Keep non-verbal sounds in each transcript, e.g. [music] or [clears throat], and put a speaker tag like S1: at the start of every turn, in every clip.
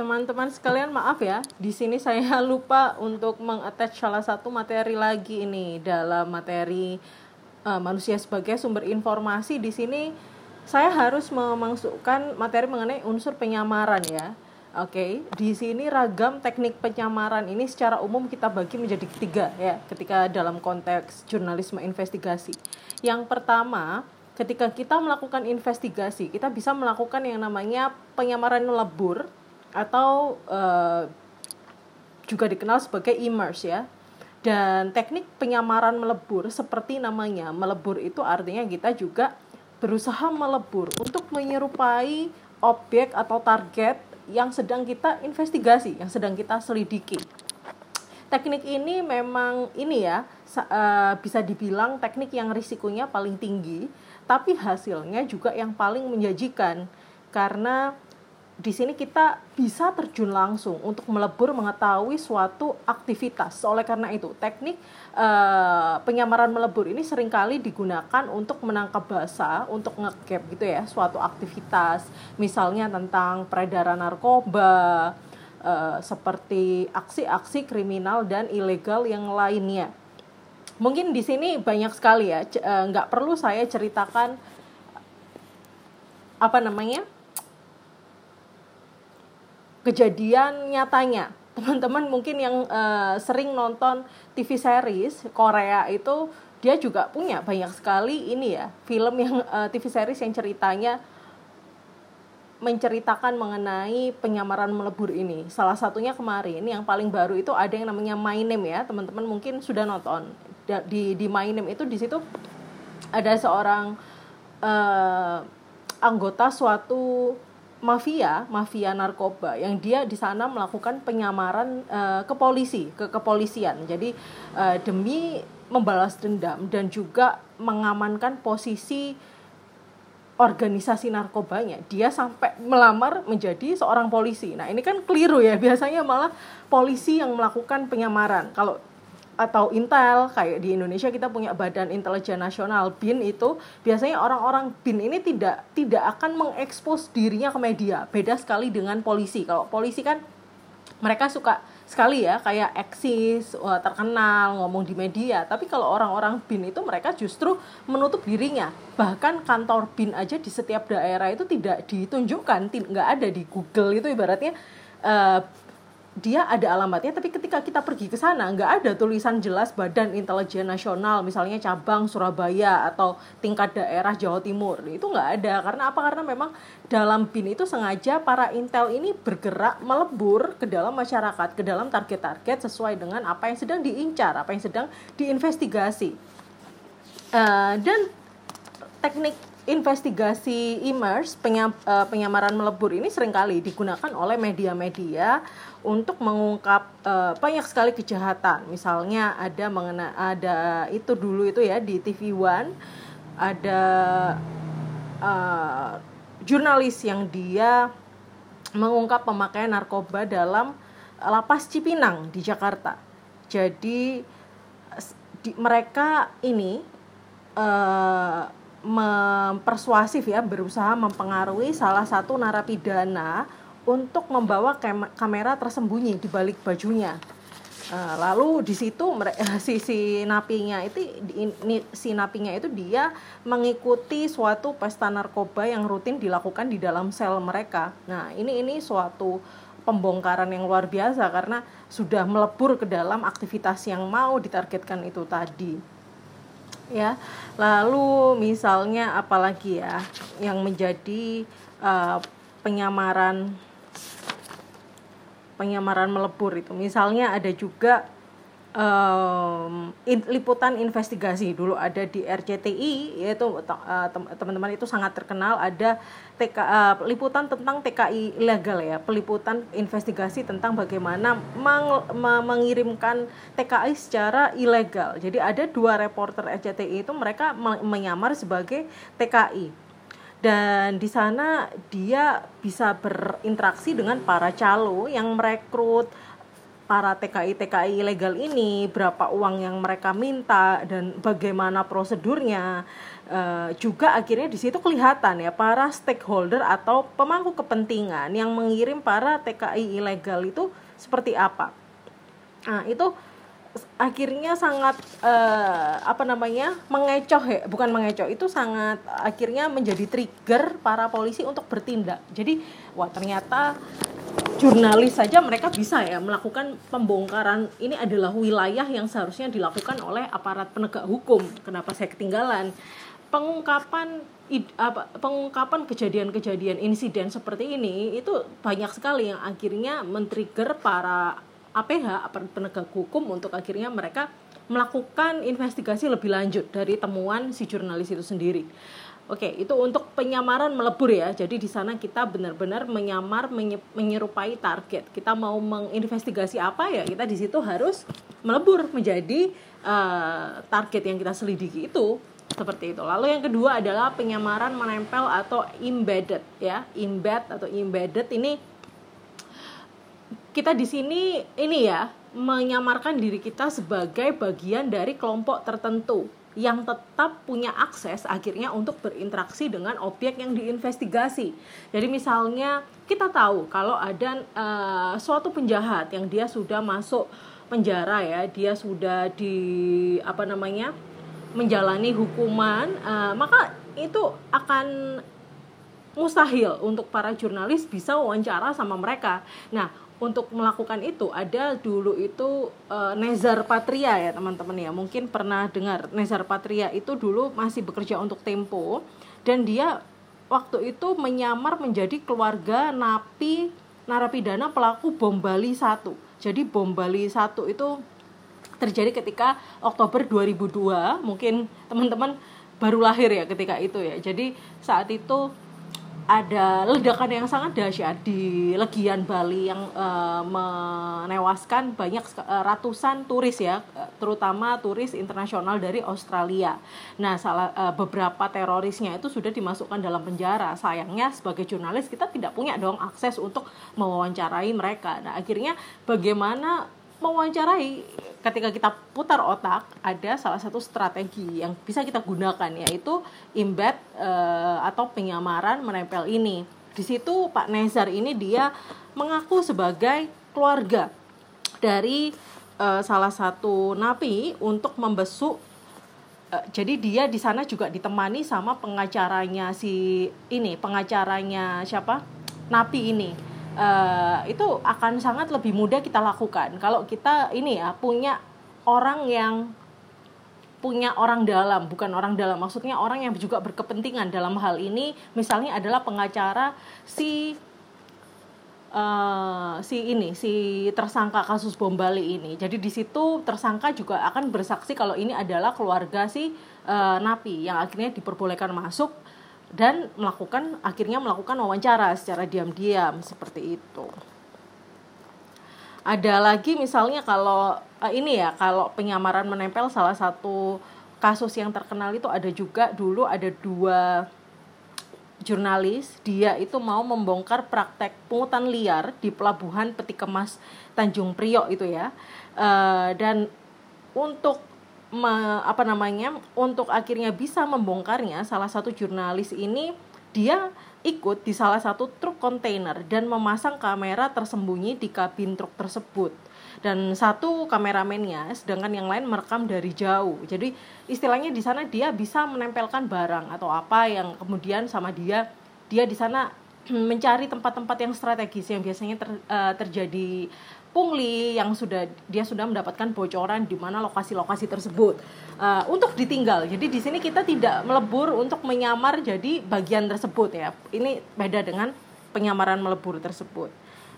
S1: teman-teman sekalian maaf ya. Di sini saya [laughs] lupa untuk mengattach salah satu materi lagi ini dalam materi uh, manusia sebagai sumber informasi. Di sini saya harus memasukkan materi mengenai unsur penyamaran ya. Oke, okay. di sini ragam teknik penyamaran ini secara umum kita bagi menjadi tiga ya, ketika dalam konteks jurnalisme investigasi. Yang pertama, ketika kita melakukan investigasi, kita bisa melakukan yang namanya penyamaran lebur atau uh, juga dikenal sebagai immerse ya. Dan teknik penyamaran melebur seperti namanya, melebur itu artinya kita juga berusaha melebur untuk menyerupai objek atau target yang sedang kita investigasi, yang sedang kita selidiki. Teknik ini memang ini ya uh, bisa dibilang teknik yang risikonya paling tinggi, tapi hasilnya juga yang paling menjanjikan karena di sini kita bisa terjun langsung untuk melebur mengetahui suatu aktivitas. Oleh karena itu, teknik uh, penyamaran melebur ini sering kali digunakan untuk menangkap bahasa, untuk ngegap gitu ya, suatu aktivitas. Misalnya tentang peredaran narkoba, uh, seperti aksi-aksi kriminal dan ilegal yang lainnya. Mungkin di sini banyak sekali ya, uh, nggak perlu saya ceritakan apa namanya kejadian nyatanya teman-teman mungkin yang uh, sering nonton TV series Korea itu dia juga punya banyak sekali ini ya film yang uh, TV series yang ceritanya menceritakan mengenai penyamaran melebur ini. Salah satunya kemarin yang paling baru itu ada yang namanya My Name ya, teman-teman mungkin sudah nonton. Di di My Name itu di situ ada seorang uh, anggota suatu mafia, mafia narkoba yang dia di sana melakukan penyamaran uh, ke polisi, ke kepolisian. Jadi uh, demi membalas dendam dan juga mengamankan posisi organisasi narkobanya dia sampai melamar menjadi seorang polisi nah ini kan keliru ya biasanya malah polisi yang melakukan penyamaran kalau atau Intel kayak di Indonesia kita punya Badan Intelijen Nasional BIN itu biasanya orang-orang BIN ini tidak tidak akan mengekspos dirinya ke media. Beda sekali dengan polisi. Kalau polisi kan mereka suka sekali ya kayak eksis terkenal ngomong di media. Tapi kalau orang-orang bin itu mereka justru menutup dirinya. Bahkan kantor bin aja di setiap daerah itu tidak ditunjukkan nggak ada di Google itu ibaratnya uh, dia ada alamatnya tapi ketika kita pergi ke sana nggak ada tulisan jelas Badan Intelijen Nasional misalnya cabang Surabaya atau tingkat daerah Jawa Timur. Itu nggak ada. Karena apa? Karena memang dalam bin itu sengaja para intel ini bergerak melebur ke dalam masyarakat ke dalam target-target sesuai dengan apa yang sedang diincar apa yang sedang diinvestigasi. Uh, dan teknik investigasi immerse penyam, uh, penyamaran melebur ini sering kali digunakan oleh media-media untuk mengungkap uh, banyak sekali kejahatan. Misalnya ada mengena ada itu dulu itu ya di TV One ada uh, jurnalis yang dia mengungkap pemakaian narkoba dalam lapas Cipinang di Jakarta. Jadi di, mereka ini uh, mempersuasif ya berusaha mempengaruhi salah satu narapidana untuk membawa kamera tersembunyi di balik bajunya. Uh, lalu di situ si si napinya itu si napinya itu dia mengikuti suatu pesta narkoba yang rutin dilakukan di dalam sel mereka. Nah, ini ini suatu pembongkaran yang luar biasa karena sudah melebur ke dalam aktivitas yang mau ditargetkan itu tadi ya. Lalu misalnya apalagi ya yang menjadi uh, penyamaran penyamaran melebur itu. Misalnya ada juga um, in, liputan investigasi dulu ada di RCTI yaitu uh, teman-teman itu sangat terkenal ada TK, uh, liputan tentang TKI ilegal ya peliputan investigasi tentang bagaimana meng, mengirimkan TKI secara ilegal. Jadi ada dua reporter RCTI itu mereka menyamar sebagai TKI dan di sana dia bisa berinteraksi dengan para calo yang merekrut para TKI TKI ilegal ini berapa uang yang mereka minta dan bagaimana prosedurnya uh, juga akhirnya di situ kelihatan ya para stakeholder atau pemangku kepentingan yang mengirim para TKI ilegal itu seperti apa. Nah itu akhirnya sangat uh, apa namanya mengecoh ya bukan mengecoh itu sangat akhirnya menjadi trigger para polisi untuk bertindak. Jadi wah ternyata jurnalis saja mereka bisa ya melakukan pembongkaran. Ini adalah wilayah yang seharusnya dilakukan oleh aparat penegak hukum. Kenapa saya ketinggalan? Pengungkapan apa, pengungkapan kejadian-kejadian insiden seperti ini itu banyak sekali yang akhirnya men-trigger para APH aparat penegak hukum untuk akhirnya mereka melakukan investigasi lebih lanjut dari temuan si jurnalis itu sendiri. Oke, itu untuk penyamaran melebur ya. Jadi di sana kita benar-benar menyamar menyerupai target. Kita mau menginvestigasi apa ya, kita di situ harus melebur menjadi uh, target yang kita selidiki itu seperti itu. Lalu yang kedua adalah penyamaran menempel atau embedded ya. Embed atau embedded ini kita di sini ini ya menyamarkan diri kita sebagai bagian dari kelompok tertentu yang tetap punya akses akhirnya untuk berinteraksi dengan objek yang diinvestigasi. Jadi misalnya kita tahu kalau ada uh, suatu penjahat yang dia sudah masuk penjara ya, dia sudah di apa namanya menjalani hukuman, uh, maka itu akan mustahil untuk para jurnalis bisa wawancara sama mereka. Nah, untuk melakukan itu ada dulu itu uh, Nezar Patria ya teman-teman ya. Mungkin pernah dengar Nezar Patria itu dulu masih bekerja untuk Tempo dan dia waktu itu menyamar menjadi keluarga napi narapidana pelaku bom Bali 1 jadi bom Bali 1 itu terjadi ketika Oktober 2002 mungkin teman-teman baru lahir ya ketika itu ya. Jadi saat itu ada ledakan yang sangat dahsyat di Legian Bali yang uh, menewaskan banyak uh, ratusan turis ya, terutama turis internasional dari Australia. Nah, salah uh, beberapa terorisnya itu sudah dimasukkan dalam penjara. Sayangnya sebagai jurnalis kita tidak punya dong akses untuk mewawancarai mereka. Nah, akhirnya bagaimana mewawancarai ketika kita putar otak ada salah satu strategi yang bisa kita gunakan yaitu embed uh, atau penyamaran menempel ini. Di situ Pak Nezar ini dia mengaku sebagai keluarga dari uh, salah satu napi untuk membesuk uh, jadi dia di sana juga ditemani sama pengacaranya si ini pengacaranya siapa napi ini uh, itu akan sangat lebih mudah kita lakukan. Kalau kita ini ya punya orang yang punya orang dalam bukan orang dalam. Maksudnya orang yang juga berkepentingan dalam hal ini misalnya adalah pengacara si uh, si ini si tersangka kasus bom Bali ini. Jadi di situ tersangka juga akan bersaksi kalau ini adalah keluarga si uh, napi yang akhirnya diperbolehkan masuk dan melakukan akhirnya melakukan wawancara secara diam-diam seperti itu. Ada lagi misalnya kalau uh, ini ya kalau penyamaran menempel salah satu kasus yang terkenal itu ada juga dulu ada dua jurnalis dia itu mau membongkar praktek pungutan liar di pelabuhan peti kemas Tanjung Priok itu ya uh, dan untuk me, apa namanya untuk akhirnya bisa membongkarnya salah satu jurnalis ini dia ikut di salah satu truk kontainer dan memasang kamera tersembunyi di kabin truk tersebut. Dan satu kameramennya sedangkan yang lain merekam dari jauh. Jadi istilahnya di sana dia bisa menempelkan barang atau apa yang kemudian sama dia dia di sana [clears throat] mencari tempat-tempat yang strategis yang biasanya ter, uh, terjadi pungli yang sudah dia sudah mendapatkan bocoran di mana lokasi-lokasi tersebut uh, untuk ditinggal. Jadi di sini kita tidak melebur untuk menyamar jadi bagian tersebut ya. Ini beda dengan penyamaran melebur tersebut.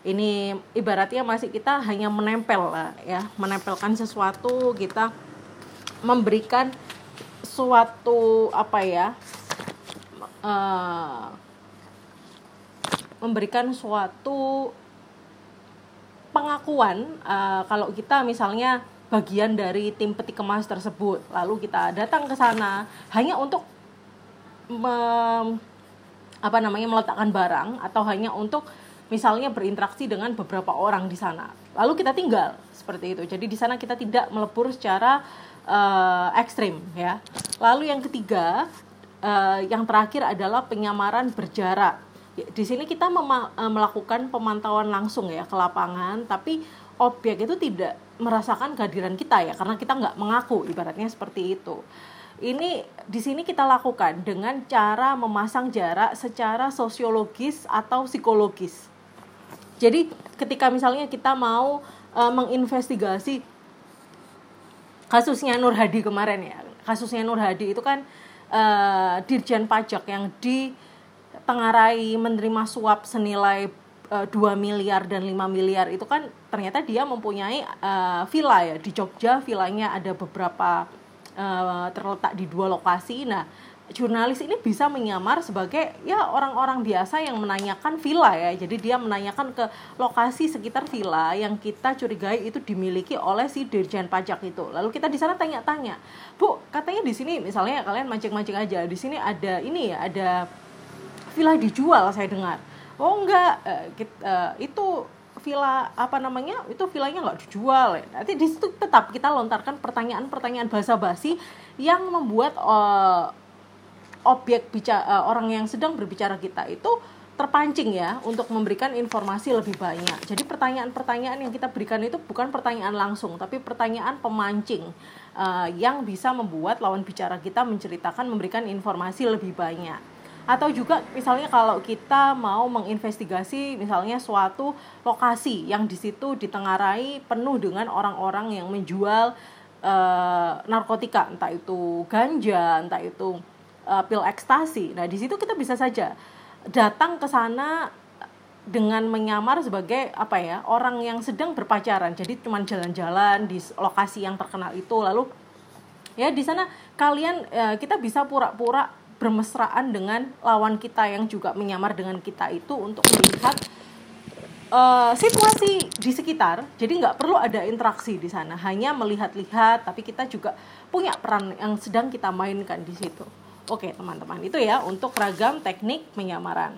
S1: Ini ibaratnya masih kita hanya menempel lah ya, menempelkan sesuatu kita memberikan suatu apa ya uh, memberikan suatu pengakuan uh, kalau kita misalnya bagian dari tim peti kemas tersebut lalu kita datang ke sana hanya untuk me, apa namanya meletakkan barang atau hanya untuk misalnya berinteraksi dengan beberapa orang di sana. Lalu kita tinggal seperti itu. Jadi di sana kita tidak melebur secara uh, ekstrim ya. Lalu yang ketiga uh, yang terakhir adalah penyamaran berjarak di sini kita melakukan pemantauan langsung ya ke lapangan tapi objek itu tidak merasakan kehadiran kita ya karena kita nggak mengaku ibaratnya seperti itu. Ini di sini kita lakukan dengan cara memasang jarak secara sosiologis atau psikologis. Jadi ketika misalnya kita mau uh, menginvestigasi kasusnya Nur Hadi kemarin ya kasusnya Nur Hadi itu kan uh, dirjen pajak yang ditengarai menerima suap senilai uh, eh, 2 miliar dan 5 miliar itu kan ternyata dia mempunyai uh, villa ya di Jogja villanya ada beberapa uh, terletak di dua lokasi nah jurnalis ini bisa menyamar sebagai ya orang-orang biasa yang menanyakan villa ya. Jadi dia menanyakan ke lokasi sekitar villa yang kita curigai itu dimiliki oleh si dirjen pajak itu. Lalu kita di sana tanya-tanya, "Bu, katanya di sini misalnya kalian mancing-mancing aja. Di sini ada ini ya, ada villa dijual saya dengar." Oh, enggak, uh, kita, uh, itu villa apa namanya itu villanya nggak dijual nanti di situ tetap kita lontarkan pertanyaan-pertanyaan basa-basi yang membuat uh, objek bicara orang yang sedang berbicara kita itu terpancing ya untuk memberikan informasi lebih banyak. Jadi pertanyaan-pertanyaan yang kita berikan itu bukan pertanyaan langsung, tapi pertanyaan pemancing uh, yang bisa membuat lawan bicara kita menceritakan memberikan informasi lebih banyak. Atau juga misalnya kalau kita mau menginvestigasi misalnya suatu lokasi yang di situ ditengarai penuh dengan orang-orang yang menjual uh, narkotika, entah itu ganja, entah itu uh, pil ekstasi. Nah, di situ kita bisa saja datang ke sana dengan menyamar sebagai apa ya orang yang sedang berpacaran jadi cuma jalan-jalan di lokasi yang terkenal itu lalu ya di sana kalian ya, kita bisa pura-pura bermesraan dengan lawan kita yang juga menyamar dengan kita itu untuk melihat uh, situasi di sekitar jadi nggak perlu ada interaksi di sana hanya melihat-lihat tapi kita juga punya peran yang sedang kita mainkan di situ Oke teman-teman itu ya untuk ragam teknik penyamaran.